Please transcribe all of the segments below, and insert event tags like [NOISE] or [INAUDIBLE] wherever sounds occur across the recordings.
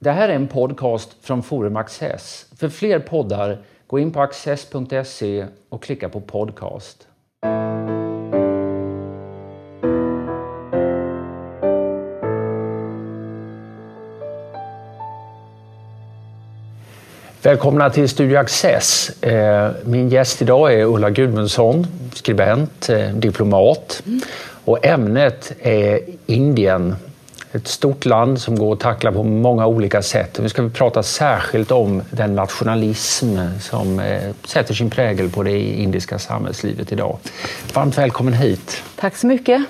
Det här är en podcast från Forum Access. För fler poddar, gå in på access.se och klicka på podcast. Välkomna till Studio Access. Eh, min gäst idag är Ulla Gudmundsson, skribent, eh, diplomat. Och ämnet är Indien ett stort land som går att tackla på många olika sätt. Vi ska prata särskilt om den nationalism som eh, sätter sin prägel på det indiska samhällslivet idag. Varmt välkommen hit. Tack så mycket.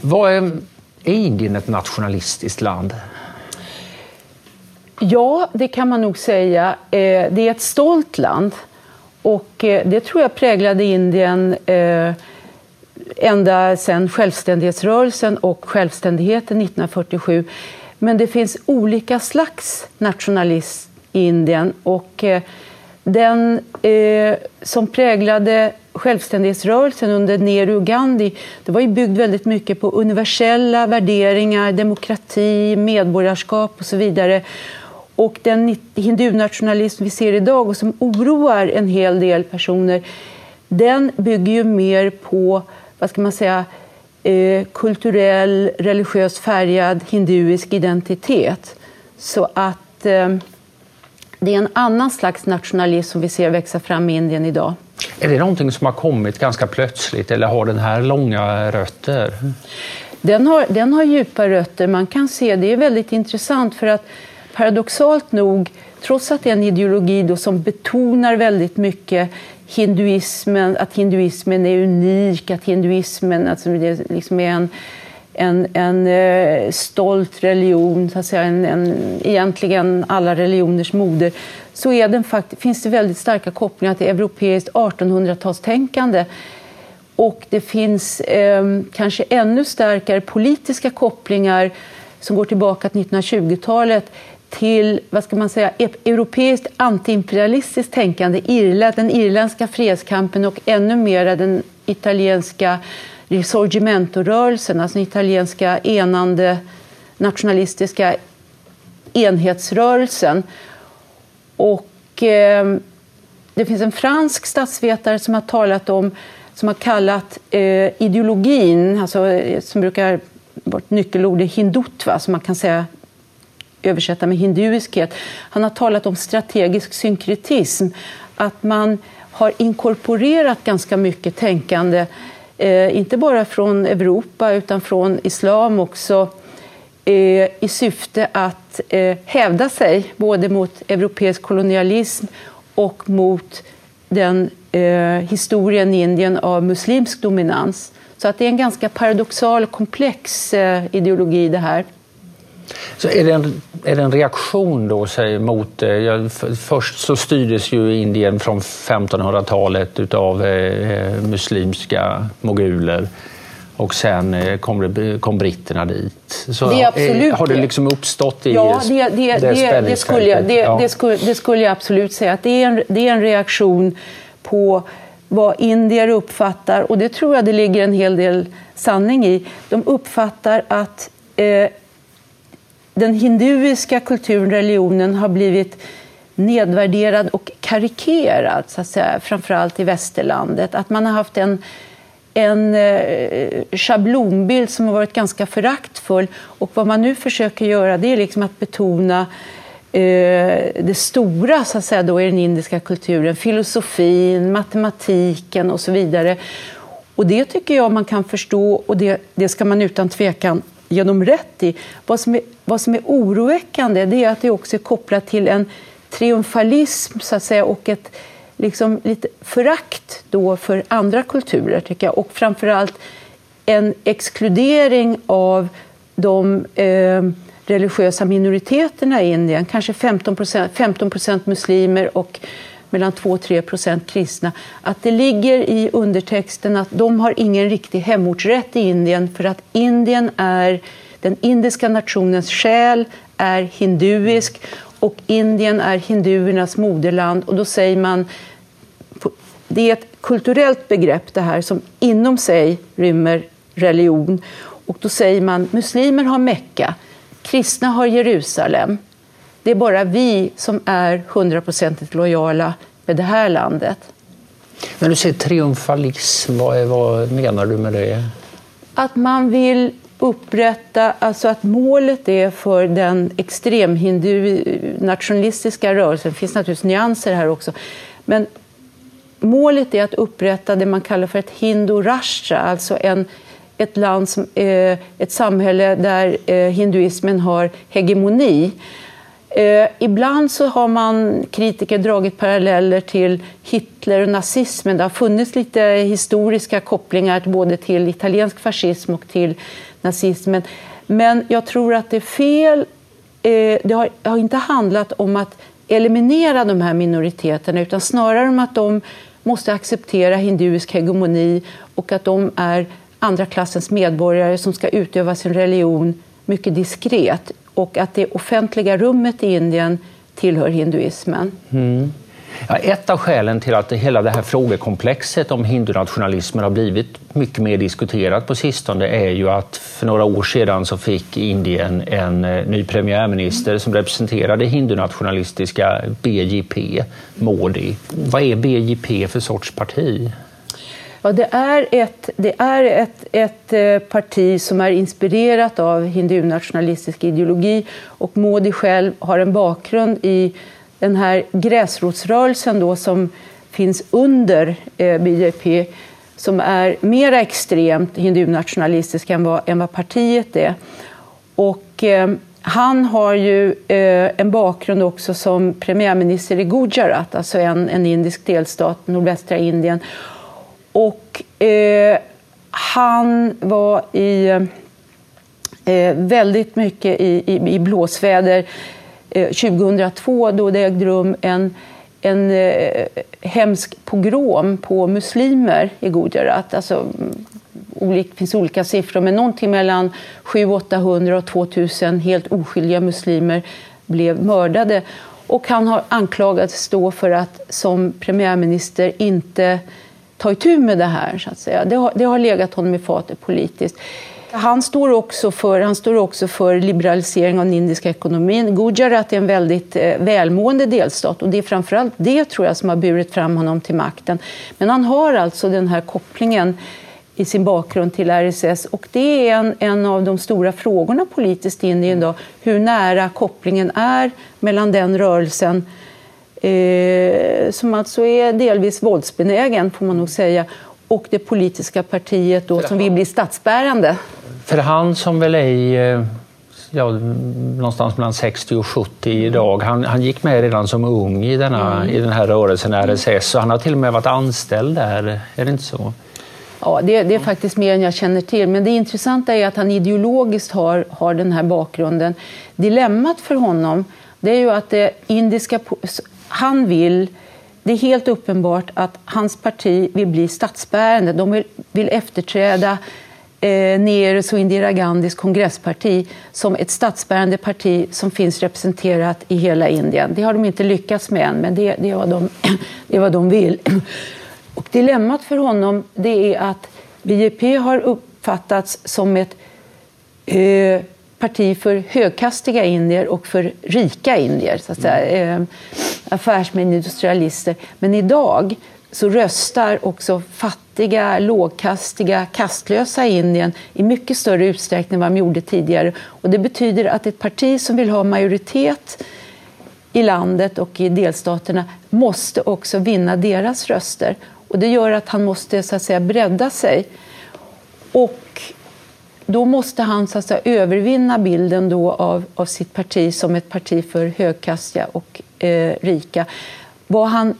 Vad är, är Indien ett nationalistiskt land? Ja, det kan man nog säga. Eh, det är ett stolt land och eh, det tror jag präglade Indien ända sedan självständighetsrörelsen och självständigheten 1947. Men det finns olika slags nationalism i Indien och eh, den eh, som präglade självständighetsrörelsen under Nehru och Gandhi det var ju byggd väldigt mycket på universella värderingar, demokrati, medborgarskap och så vidare. Och den hindunationalism vi ser idag och som oroar en hel del personer den bygger ju mer på vad ska man säga, eh, kulturell, religiöst färgad hinduisk identitet. Så att eh, det är en annan slags nationalism som vi ser växa fram i Indien idag. Är det någonting som har kommit ganska plötsligt eller har den här långa rötter? Den har, den har djupa rötter. Man kan se, det är väldigt intressant för att paradoxalt nog, trots att det är en ideologi som betonar väldigt mycket hinduismen, att hinduismen är unik, att hinduismen alltså det liksom är en, en, en eh, stolt religion, så att säga, en, en, egentligen alla religioners moder, så är den fakt finns det väldigt starka kopplingar till europeiskt 1800-talstänkande. Och det finns eh, kanske ännu starkare politiska kopplingar som går tillbaka till 1920-talet till vad ska man säga, europeiskt antiimperialistiskt tänkande, Irland, den irländska fredskampen och ännu mer den italienska risorgimento-rörelsen, alltså den italienska enande nationalistiska enhetsrörelsen. Och, eh, det finns en fransk statsvetare som har talat om, som har kallat eh, ideologin, alltså, eh, som brukar vårt nyckelord är hindutva, som man kan säga översätta med hinduiskhet. Han har talat om strategisk synkretism, att man har inkorporerat ganska mycket tänkande, eh, inte bara från Europa utan från islam också, eh, i syfte att eh, hävda sig både mot europeisk kolonialism och mot den eh, historien i Indien av muslimsk dominans. Så att det är en ganska paradoxal komplex eh, ideologi det här. Så är det en, är det en reaktion då säg, mot... Eh, ja, först så styrdes ju Indien från 1500-talet av eh, muslimska moguler och sen eh, kom, det, kom britterna dit. Så det absolut, har det liksom uppstått i ja, det, det, det, det, skulle jag, det, ja. det, skulle, det skulle jag absolut säga. Att det, är en, det är en reaktion på vad indier uppfattar, och det tror jag det ligger en hel del sanning i. De uppfattar att eh, den hinduiska kulturen, religionen, har blivit nedvärderad och karikerad, så att säga, framförallt i västerlandet. Att man har haft en, en eh, schablonbild som har varit ganska föraktfull. Och vad man nu försöker göra det är liksom att betona eh, det stora så att säga, då, i den indiska kulturen. Filosofin, matematiken och så vidare. Och det tycker jag man kan förstå och det, det ska man utan tvekan ge dem rätt i. Vad som är, vad som är oroväckande det är att det också är kopplat till en triumfalism så att säga, och ett liksom, lite förakt då för andra kulturer, tycker jag. Och framförallt en exkludering av de eh, religiösa minoriteterna i Indien. Kanske 15 procent 15 muslimer och mellan 2-3 procent kristna. Att det ligger i undertexten att de har ingen riktig hemortsrätt i Indien för att Indien är den indiska nationens själ är hinduisk och Indien är hinduernas moderland. Och då säger man, det är ett kulturellt begrepp det här som inom sig rymmer religion. Och då säger man muslimer har Mecka, kristna har Jerusalem det är bara vi som är hundraprocentigt lojala med det här landet. När du säger triumfalism, vad, är, vad menar du med det? Att man vill upprätta, alltså att målet är för den extremhindu nationalistiska rörelsen, det finns naturligtvis nyanser här också, men målet är att upprätta det man kallar för ett hindu-rashtra, alltså en, ett, land som, ett samhälle där eh, hinduismen har hegemoni. Eh, ibland så har man kritiker dragit paralleller till Hitler och nazismen. Det har funnits lite historiska kopplingar både till italiensk fascism och till nazismen. Men jag tror att det är fel. Eh, det har, det har inte handlat om att eliminera de här minoriteterna utan snarare om att de måste acceptera hinduisk hegemoni och att de är andra klassens medborgare som ska utöva sin religion mycket diskret och att det offentliga rummet i Indien tillhör hinduismen. Mm. Ja, ett av skälen till att hela det här frågekomplexet om hindunationalismen har blivit mycket mer diskuterat på sistone är ju att för några år sedan så fick Indien en eh, ny premiärminister som representerade hindunationalistiska BJP, Modi. Vad är BJP för sorts parti? Ja, det är ett, det är ett, ett eh, parti som är inspirerat av hindunationalistisk ideologi och Modi själv har en bakgrund i den här gräsrotsrörelsen då som finns under eh, BJP som är mer extremt hindunationalistisk än vad, än vad partiet är. Och, eh, han har ju eh, en bakgrund också som premiärminister i Gujarat, alltså en, en indisk delstat, nordvästra Indien. Och eh, han var i, eh, väldigt mycket i, i, i blåsväder eh, 2002 då det ägde rum en, en eh, hemsk pogrom på muslimer i Gujarat. Alltså, mm, det finns olika siffror, men någonting mellan 700-800 och 2000 helt oskyldiga muslimer blev mördade. Och han har anklagats då för att som premiärminister inte ta itu med det här. Så att säga. Det, har, det har legat honom i fatet politiskt. Han står, också för, han står också för liberalisering av den indiska ekonomin. Gujarat är en väldigt eh, välmående delstat och det är framförallt det tror jag som har burit fram honom till makten. Men han har alltså den här kopplingen i sin bakgrund till RSS och det är en, en av de stora frågorna politiskt i Indien idag, hur nära kopplingen är mellan den rörelsen eh, som alltså är delvis våldsbenägen, får man nog säga, och det politiska partiet då, som vill bli statsbärande. För han som väl är eh, ja, någonstans mellan 60 och 70 idag. Han, han gick med redan som ung i, denna, mm. i den här rörelsen RSS och han har till och med varit anställd där. Är det inte så? Ja, det, det, är faktiskt mer än jag känner till. Men det intressanta är att han ideologiskt har, har den här bakgrunden. Dilemmat för honom det är ju att det indiska... Han vill det är helt uppenbart att hans parti vill bli statsbärande. De vill, vill efterträda eh, Nerus och Indira Gandhis kongressparti som ett statsbärande parti som finns representerat i hela Indien. Det har de inte lyckats med än, men det, det, är, vad de, [CLEARS THROAT] det är vad de vill. [CLEARS THROAT] Och dilemmat för honom det är att BJP har uppfattats som ett eh, parti för högkastiga indier och för rika indier, så att säga. Mm. Eh, affärsmän, industrialister. Men idag så röstar också fattiga, lågkastiga, kastlösa i Indien i mycket större utsträckning än vad de gjorde tidigare. Och det betyder att ett parti som vill ha majoritet i landet och i delstaterna måste också vinna deras röster. Och det gör att han måste så att säga, bredda sig. Och då måste han så att säga, övervinna bilden då av, av sitt parti som ett parti för högkastiga och eh, rika. Vad han,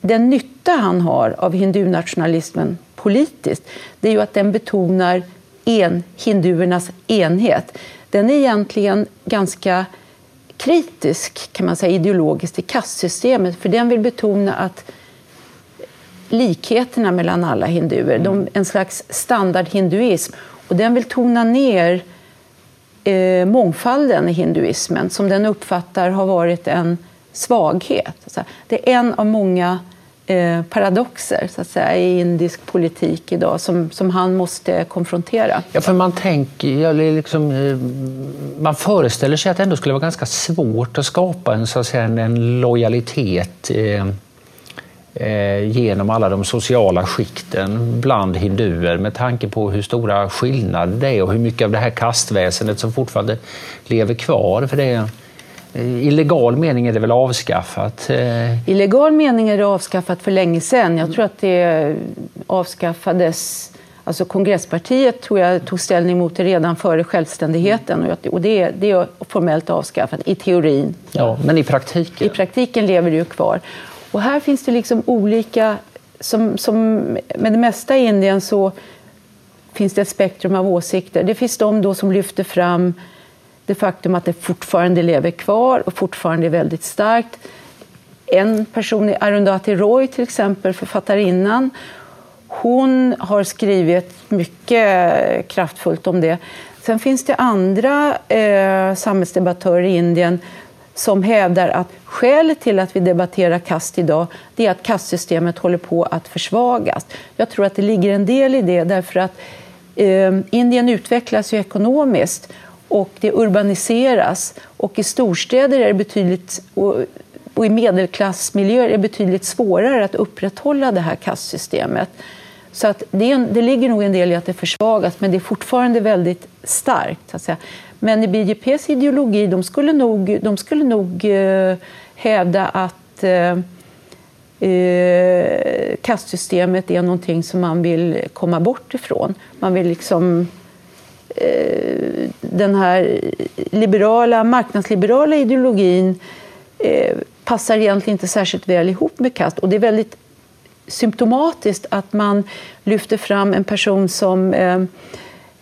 den nytta han har av hindunationalismen politiskt det är ju att den betonar en, hinduernas enhet. Den är egentligen ganska kritisk kan man säga, ideologiskt till kastsystemet för den vill betona att likheterna mellan alla hinduer, de, en slags standardhinduism och den vill tona ner eh, mångfalden i hinduismen som den uppfattar har varit en svaghet. Det är en av många eh, paradoxer så att säga, i indisk politik idag som, som han måste konfrontera. Ja, för man, tänker, liksom, eh, man föreställer sig att det ändå skulle vara ganska svårt att skapa en, så att säga, en lojalitet eh, genom alla de sociala skikten bland hinduer med tanke på hur stora skillnader det är och hur mycket av det här kastväsendet som fortfarande lever kvar. För det i legal mening är det väl avskaffat? I legal mening är det avskaffat för länge sedan. Jag tror att det avskaffades Alltså kongresspartiet tror jag tog ställning mot det redan före självständigheten och det, det är formellt avskaffat i teorin. Ja, men i praktiken? I praktiken lever det ju kvar. Och här finns det liksom olika, som, som med det mesta i Indien så finns det ett spektrum av åsikter. Det finns de då som lyfter fram det faktum att det fortfarande lever kvar och fortfarande är väldigt starkt. En person är Arundhati Roy, till exempel, författarinnan. Hon har skrivit mycket kraftfullt om det. Sen finns det andra eh, samhällsdebattörer i Indien som hävdar att skälet till att vi debatterar kast idag det är att kastsystemet håller på att försvagas. Jag tror att det ligger en del i det därför att eh, Indien utvecklas ju ekonomiskt och det urbaniseras. Och i storstäder är det betydligt, och, och i medelklassmiljöer är det betydligt svårare att upprätthålla det här kastsystemet. Så att det, det ligger nog en del i att det försvagas, men det är fortfarande väldigt starkt. Så att säga. Men i BJPs ideologi, de skulle nog, de skulle nog eh, hävda att eh, eh, kastsystemet är någonting som man vill komma bort ifrån. Man vill liksom Eh, den här liberala, marknadsliberala ideologin eh, passar egentligen inte särskilt väl ihop med kast. Och det är väldigt symptomatiskt att man lyfter fram en person som eh,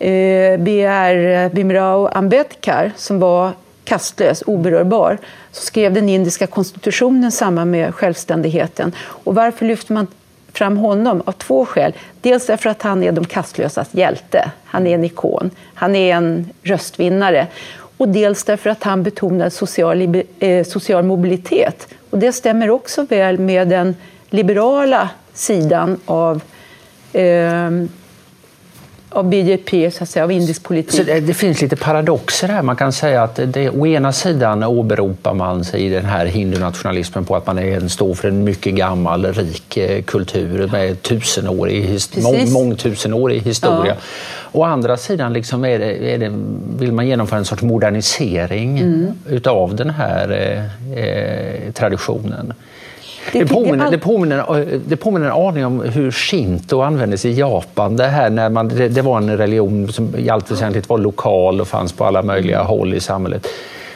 eh, B.R. Eh, Bimrao Ambedkar som var kastlös, oberörbar, som skrev den indiska konstitutionen samman med självständigheten. Och varför lyfter man fram honom av två skäl. Dels därför att han är de kastlösas hjälte. Han är en ikon. Han är en röstvinnare. Och dels därför att han betonar social, eh, social mobilitet. Och det stämmer också väl med den liberala sidan av eh, av BJP, så att säga, av indisk politik. Det, det, finns lite paradoxer här. Man kan säga att det, å ena sidan åberopar man sig i den här hindunationalismen på att man är, står för en mycket gammal, rik eh, kultur med tusenårig, mång, mångtusenårig historia. Ja. Å andra sidan liksom är det, är det, vill man genomföra en sorts modernisering mm. utav den här eh, eh traditionen. Det, påminner, det, påminner, det påminner en aning om hur shinto användes i Japan. Det, här när man, det, det var en religion som i allt väsentligt var lokal och fanns på alla möjliga håll i samhället.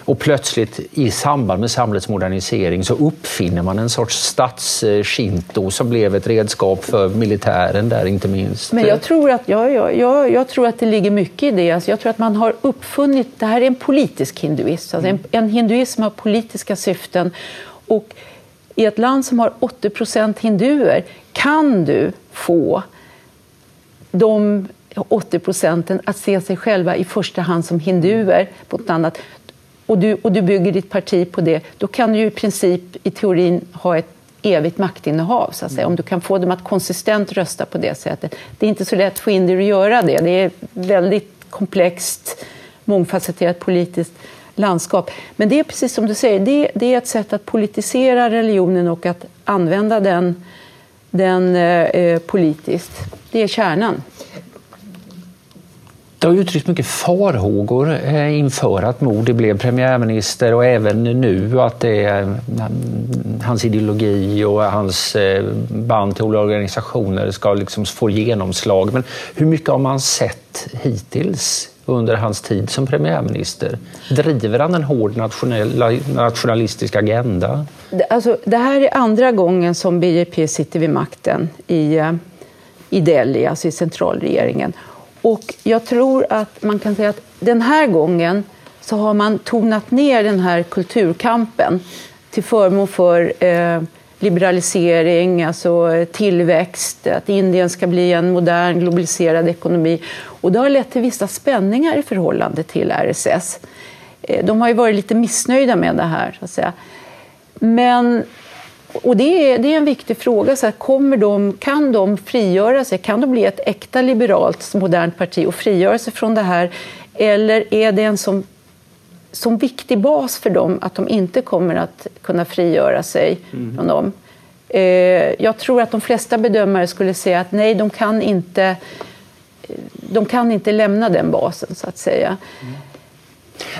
Och plötsligt i samband med samhällets modernisering så uppfinner man en sorts stats-shinto som blev ett redskap för militären där inte minst. Men jag tror att, ja, ja, jag, jag tror att det ligger mycket i det. Alltså jag tror att man har uppfunnit, det här är en politisk hinduism, alltså en, en hinduism har politiska syften. Och i ett land som har 80 procent hinduer kan du få de 80 procenten att se sig själva i första hand som hinduer på ett annat. Och du, och du bygger ditt parti på det, då kan du i princip i teorin ha ett evigt maktinnehav. Så att säga. Om du kan få dem att konsistent rösta på det sättet. Det är inte så lätt för indier att göra det. Det är väldigt komplext, mångfacetterat politiskt landskap. Men det är precis som du säger, det, det är ett sätt att politisera religionen och att använda den, den eh, eh politiskt. Det är kärnan. Det har uttryckts mycket farhågor eh, inför att Modi blev premiärminister och även nu att det är eh, hans ideologi och hans band till olika organisationer ska liksom få genomslag. Men hur mycket har man sett hittills under hans tid som premiärminister? Driver han en hård nationalistisk agenda? Alltså, det här är andra gången som BJP sitter vid makten i, eh, i Delhi, alltså i centralregeringen. Och jag tror att man kan säga att den här gången så har man tonat ner den här kulturkampen till förmån för eh, liberalisering, alltså eh, tillväxt, att Indien ska bli en modern globaliserad ekonomi. Och det har lett till vissa spänningar i förhållande till RSS. Eh, de har ju varit lite missnöjda med det här. Så att säga. Men och det är, det är en viktig fråga. Så här, kommer de, kan de frigöra sig? Kan de bli ett äkta liberalt, modernt parti och frigöra sig från det här? Eller är det en som, som viktig bas för dem att de inte kommer att kunna frigöra sig mm. från dem? Eh, jag tror att de flesta bedömare skulle säga att nej, de kan inte, de kan inte lämna den basen, så att säga. Mm.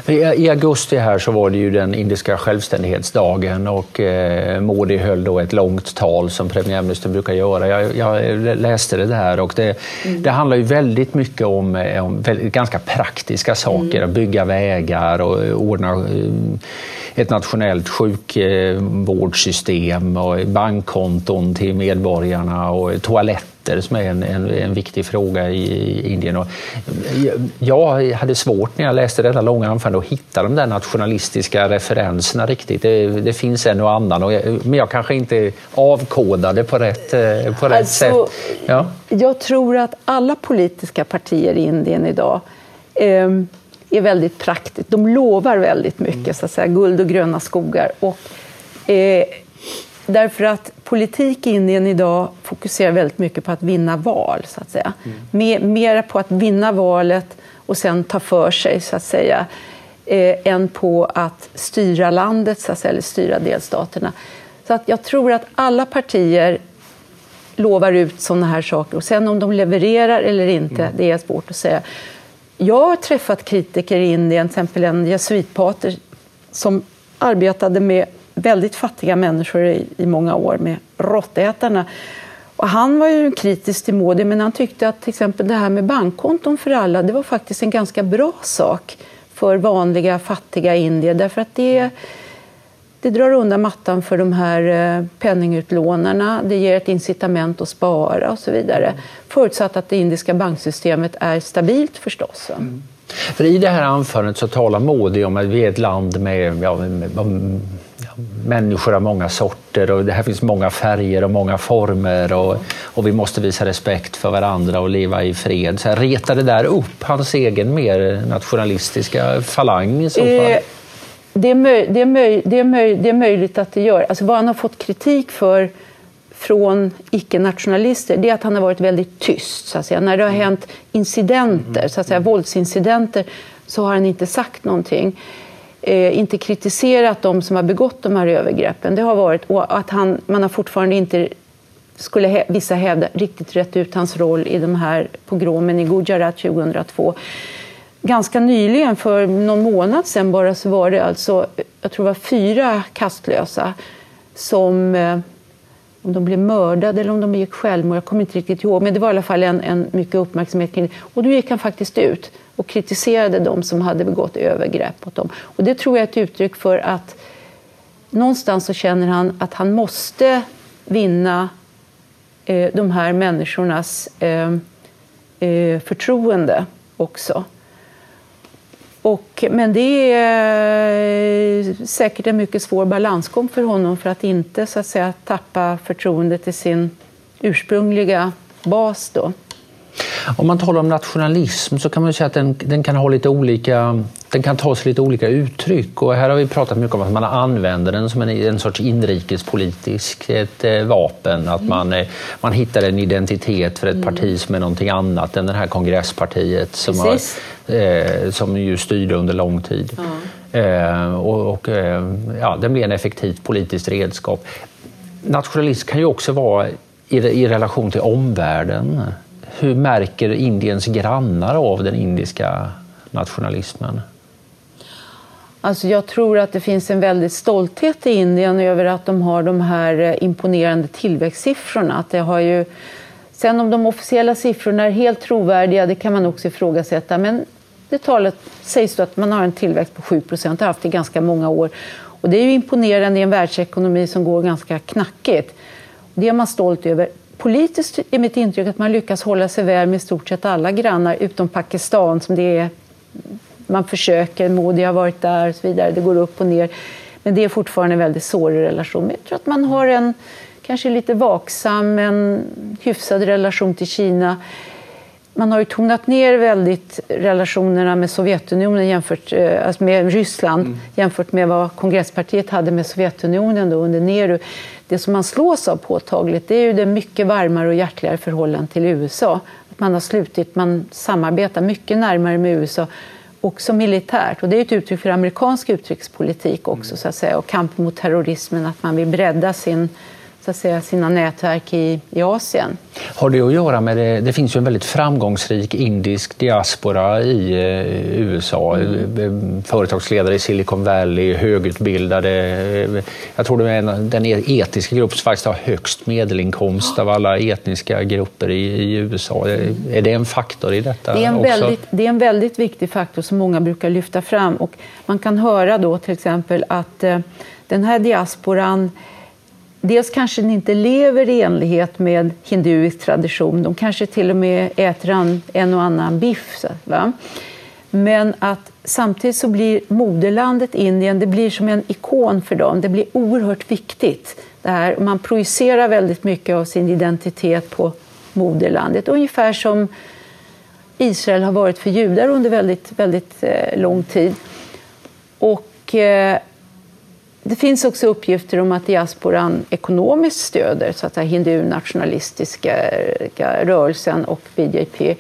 I augusti här så var det ju den indiska självständighetsdagen och eh, Modi höll då ett långt tal som premiärministern brukar göra. Jag, jag läste det där och det, mm. det handlar ju väldigt mycket om, eh, om ganska praktiska saker, mm. att bygga vägar och ordna eh, ett nationellt sjukvårdssystem och bankkonton till medborgarna och toaletter skatter som är en, en, en viktig fråga i Indien. Och jag hade svårt när jag läste detta långa anförande att hitta de där nationalistiska referenserna riktigt. Det, det finns en och annan, och jag, men jag kanske inte avkodade på rätt, eh, på rätt alltså, sätt. Ja. Jag tror att alla politiska partier i Indien idag eh, är väldigt praktiskt. De lovar väldigt mycket, så att säga, guld och gröna skogar. Och, eh, Därför att politik i Indien idag fokuserar väldigt mycket på att vinna val, så att säga. Mm. Mer, mer på att vinna valet och sen ta för sig, så att säga, eh, än på att styra landet, så att säga, eller styra delstaterna. Så att jag tror att alla partier lovar ut sådana här saker och sen om de levererar eller inte, mm. det är svårt att säga. Jag har träffat kritiker i Indien, till exempel en jesuitpater som arbetade med väldigt fattiga människor i, i många år med råttätarna. Och han var ju kritisk till Modi, men han tyckte att till exempel det här med bankkonton för alla, det var faktiskt en ganska bra sak för vanliga fattiga indier, därför att det, det drar undan mattan för de här eh, penningutlånarna, det ger ett incitament att spara och så vidare. Förutsatt att det indiska banksystemet är stabilt förstås. Mm. För I det här anförandet så talar Modi om att vi är ett land med, ja, med människor av många sorter och det här finns många färger och många former och, och vi måste visa respekt för varandra och leva i fred. Så här, det där upp hans egen mer nationalistiska falang i så fall? Eh, det, är möj, det, är möj, det, är möj, det är möjligt att det gör. Alltså vad han har fått kritik för från icke-nationalister det är att han har varit väldigt tyst. Så att säga. När det har hänt incidenter, så att säga, våldsincidenter så har han inte sagt någonting eh, inte kritiserat de som har begått de här övergreppen. Det har varit, och att han, man har fortfarande inte, skulle vissa hävda, riktigt rätt ut hans roll i de här pogromen i Gujarat 2002. Ganska nyligen, för någon månad sedan bara, så var det alltså, jag tror det var fyra kastlösa som eh, om de blev mördade eller om de begick självmord, jag kommer inte riktigt ihåg, men det var i alla fall en, en mycket uppmärksamhet kring det. Och då gick han faktiskt ut och kritiserade de som hade begått övergrepp mot dem. Och det tror jag är ett uttryck för att någonstans så känner han att han måste vinna eh, de här människornas eh, eh, förtroende också. Och, men det är eh, säkert en mycket svår balansgång för honom för att inte så att säga, tappa förtroendet till sin ursprungliga bas. Då. Om man talar om nationalism så kan man säga att den, den, kan ha lite olika, den kan ta sig lite olika uttryck. Och här har vi pratat mycket om att man använder den som en, en sorts inrikespolitisk ett, eh, vapen. Att man, eh, man hittar en identitet för ett mm. parti som är någonting annat än det här kongresspartiet som, har, eh, som ju styrde under lång tid. Mm. Eh, och, och eh, ja, den blir en effektivt politiskt redskap. Nationalism kan ju också vara i, i relation till omvärlden. Hur märker Indiens grannar av den indiska nationalismen? Alltså jag tror att det finns en väldig stolthet i Indien över att de har de här eh, imponerande tillväxtsiffrorna. Att det har ju, sen om de officiella siffrorna är helt trovärdiga, det kan man också ifrågasätta. Men det talet sägs då att man har en tillväxt på 7 procent, har haft det i ganska många år. Och det är ju imponerande i en världsekonomi som går ganska knackigt. Det är man stolt över politiskt är mitt intryck att man lyckas hålla sig väl med i stort sett alla grannar utom Pakistan som det är, man försöker, Modi har varit där och så vidare, det går upp och ner. Men det är fortfarande en väldigt sårig relation. Men jag tror att man har en kanske lite vaksam, en hyfsad relation till Kina. man har ju tonat ner väldigt relationerna med Sovjetunionen jämfört eh, alltså med Ryssland mm. jämfört med vad kongresspartiet hade med Sovjetunionen då under Nehru. Det som man slås av påtagligt det är ju det mycket varmare och hjärtligare förhållandet till USA. Att man har slutit, man samarbetar mycket närmare med USA också militärt. Och det är ett uttryck för amerikansk utrikespolitik också, så att säga, och kamp mot terrorismen, att man vill bredda sin så att säga, sina nätverk i, i Asien. Har det att göra med det? Det finns ju en väldigt framgångsrik indisk diaspora i eh, USA. Mm. Företagsledare i Silicon Valley, högutbildade. Jag tror det är en, den etniska grupp som faktiskt har högst medelinkomst av alla etniska grupper i, i USA. Är det en faktor i detta? Det är, en väldigt, det är en väldigt viktig faktor som många brukar lyfta fram. Och man kan höra då till exempel att eh, den här diasporan dels kanske den inte lever i enlighet med hinduisk tradition. De kanske till och med äter en och annan biff. Va? Men att samtidigt så blir moderlandet Indien det blir som en ikon för dem. Det blir oerhört viktigt. Det här. Man projicerar väldigt mycket av sin identitet på moderlandet. Ungefär som Israel har varit för judar under väldigt, väldigt eh, lång tid. Och eh, det finns också uppgifter om att diasporan ekonomiskt stöder så att säga, hindu-nationalistiska rörelsen och BJP.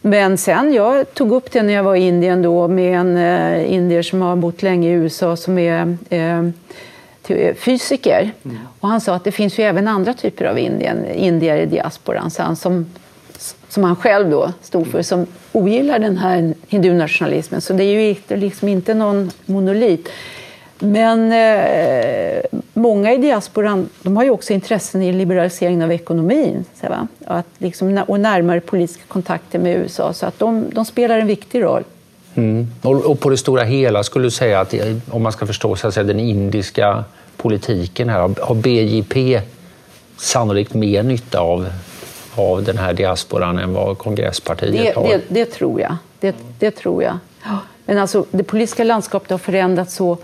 Men sen, jag tog upp det när jag var i Indien då med en eh, indier som har bott länge i USA som är eh, fysiker. Mm. Och han sa att det finns ju även andra typer av Indien, indier i diasporan så som, som han själv då stod för, som ogillar den här hindu-nationalismen. Så det är ju liksom inte någon monolit. Men eh, många i diasporan de har ju också intressen i liberaliseringen av ekonomin så, Att liksom, och närmare politiska kontakter med USA. Så att de, de spelar en viktig roll. Mm. Och, och, på det stora hela skulle du säga att om man ska förstå så att säga, den indiska politiken här, har BJP sannolikt mer nytta av, av den här diasporan än vad kongresspartiet det, har? Det, det tror jag. Det, det tror jag. Men alltså, det politiska landskapet har förändrats så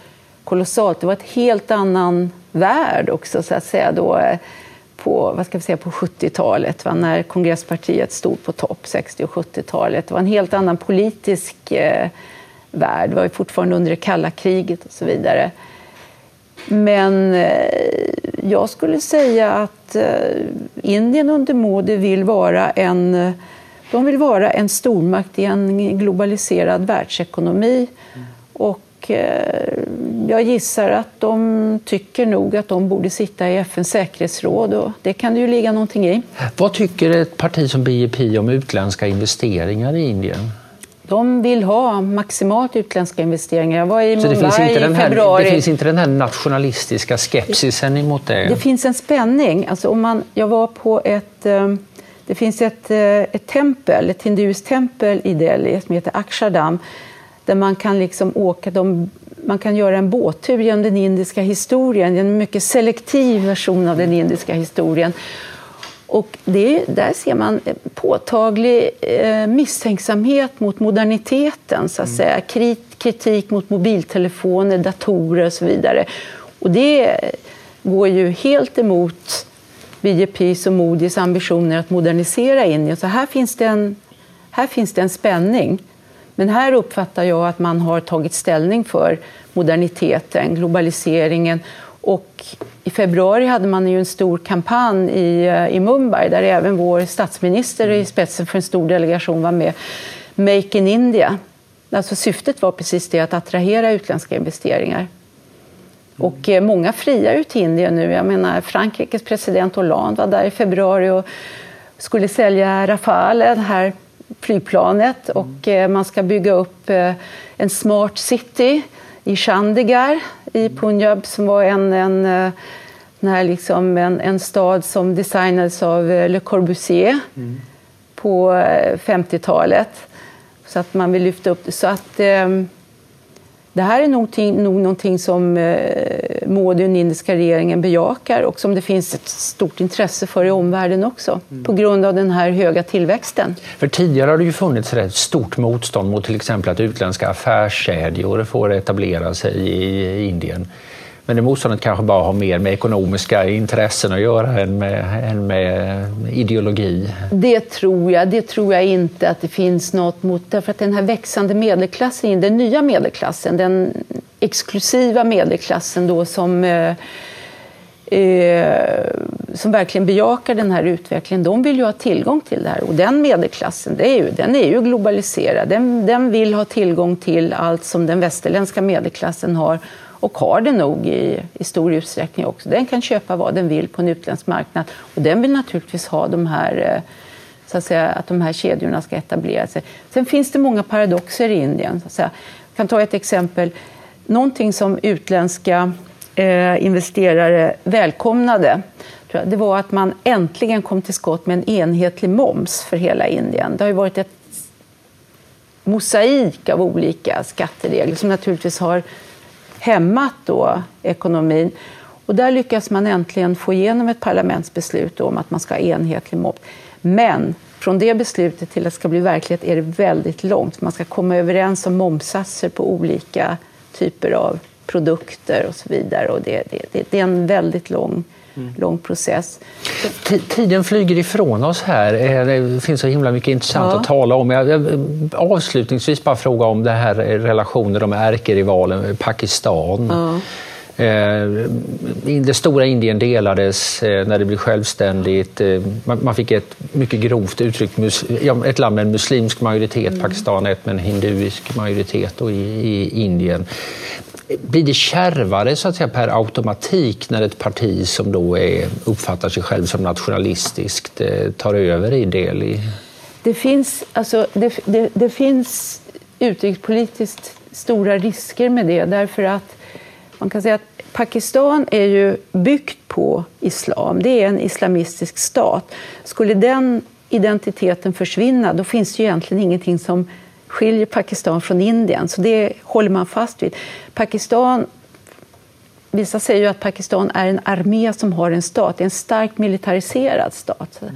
kolossalt. Det var ett helt annan värld också, så att säga, då, eh, på, vad ska vi säga, på 70-talet, när kongresspartiet stod på topp, 60 och 70-talet. Det var en helt annan politisk eh, värld. Det var ju fortfarande under det kalla kriget och så vidare. Men eh, jag skulle säga att eh, Indien under Modi vill vara en de vill vara en stormakt i en globaliserad världsekonomi. Mm. Och Eh, jag gissar att de tycker nog att de borde sitta i FNs säkerhetsråd och det kan det ju ligga någonting i. Vad tycker ett parti som BJP om utländska investeringar i Indien? De vill ha maximalt utländska investeringar. Jag var i Mumbai i februari. det finns inte den här nationalistiska skepsisen emot det? Det finns en spänning. Alltså om man, jag var på ett... Eh, det finns ett, eh, ett tempel, ett hinduiskt tempel i Delhi som heter Akshardam där man kan liksom åka de, man kan göra en båttur genom den indiska historien, en mycket selektiv version av den indiska historien. Och det, där ser man påtaglig eh, misstänksamhet mot moderniteten, så att mm. säga. kritik mot mobiltelefoner, datorer och så vidare. Och det går ju helt emot BJPs och Modis ambitioner att modernisera Indien. Så här finns det en, här finns det en spänning. Men här uppfattar jag att man har tagit ställning för moderniteten, globaliseringen och i februari hade man ju en stor kampanj i, eh, i Mumbai där även vår statsminister i spetsen för en stor delegation var med. Make in India. Alltså syftet var precis det, att attrahera utländska investeringar. Och eh, många friar ju till Indien nu. Jag menar, Frankrikes president Hollande var där i februari och skulle sälja Rafale, den här flygplanet och eh, man ska bygga upp eh, en smart city i Chandigarh i Punjab som var en, en, en, liksom en, en stad som designades av eh, Le Corbusier mm. på 50-talet. Så att man vill lyfta upp det. Så att, det här är nog, nog någonting som eh, Modi och den indiska regeringen bejakar och som det finns ett stort intresse för i omvärlden också mm. på grund av den här höga tillväxten. För tidigare har det ju funnits ett stort motstånd mot till exempel att utländska affärskedjor får etablera sig i Indien. Men det motståndet kanske bara har mer med ekonomiska intressen att göra än med, än med ideologi? Det tror jag. Det tror jag inte att det finns något mot. Därför att den här växande medelklassen, den nya medelklassen, den exklusiva medelklassen då som eh, eh, som verkligen bejakar den här utvecklingen, de vill ju ha tillgång till det här. Och den medelklassen, det är ju, den är ju globaliserad. Den, den vill ha tillgång till allt som den västerländska medelklassen har och har det nog i, i stor utsträckning också. Den kan köpa vad den vill på en utländsk marknad och den vill naturligtvis ha de här eh, så att, säga, att de här kedjorna ska etablera sig. Sen finns det många paradoxer i Indien. Så att säga. Jag kan ta ett exempel. Någonting som utländska eh, investerare välkomnade det var att man äntligen kom till skott med en enhetlig moms för hela Indien. Det har ju varit ett mosaik av olika skatteregler som naturligtvis har hämmat då ekonomin. Och där lyckas man äntligen få igenom ett parlamentsbeslut om att man ska ha enhetlig moms. Men från det beslutet till att det ska bli verklighet är det väldigt långt. Man ska komma överens om momsatser på olika typer av produkter och så vidare. Och det, det, det är en väldigt lång, mm. lång process. Tiden flyger ifrån oss här. Eh, det finns så himla mycket intressant ja. att tala om. Jag, avslutningsvis bara fråga om det här relationen med ärkerivalen Pakistan. Ja. Eh, det stora Indien delades eh, när det blev självständigt. Man fick ett mycket grovt uttryckt ett land med en muslimsk majoritet, mm. Pakistan ett med en hinduisk majoritet i, i Indien. Blir det kärvare så att säga, per automatik när ett parti som då är, uppfattar sig själv som nationalistiskt eh, tar över i Delhi? Det finns, alltså, det, det, det finns utrikespolitiskt stora risker med det därför att man kan säga att Pakistan är ju byggt på islam. Det är en islamistisk stat. Skulle den identiteten försvinna då finns det ju egentligen ingenting som skiljer Pakistan från Indien, så det håller man fast vid. Pakistan Vissa säger ju att Pakistan är en armé som har en stat, det är en starkt militariserad stat. Mm.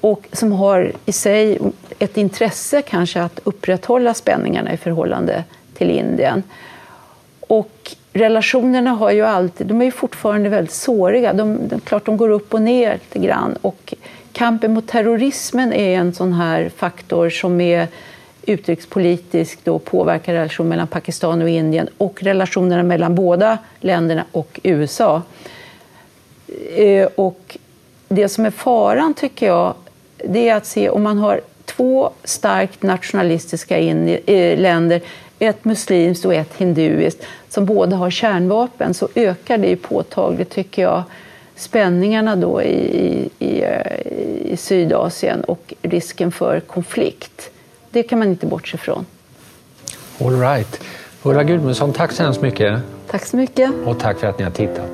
Och som har i sig ett intresse kanske att upprätthålla spänningarna i förhållande till Indien. Och relationerna har ju alltid, de är ju fortfarande väldigt såriga. De, de, klart de går upp och ner lite grann. Och kampen mot terrorismen är en sån här faktor som är utrikespolitiskt då påverkar relationen mellan Pakistan och Indien och relationerna mellan båda länderna och USA. Eh, och det som är faran, tycker jag, det är att se om man har två starkt nationalistiska eh, länder, ett muslimskt och ett hinduiskt, som båda har kärnvapen, så ökar det ju påtagligt, tycker jag, spänningarna då i, i, i, eh, i Sydasien och risken för konflikt. Det kan man inte bortse från. All right. Ulla Gudmundsson, tack så hemskt mycket. Tack så mycket. Och tack för att ni har tittat.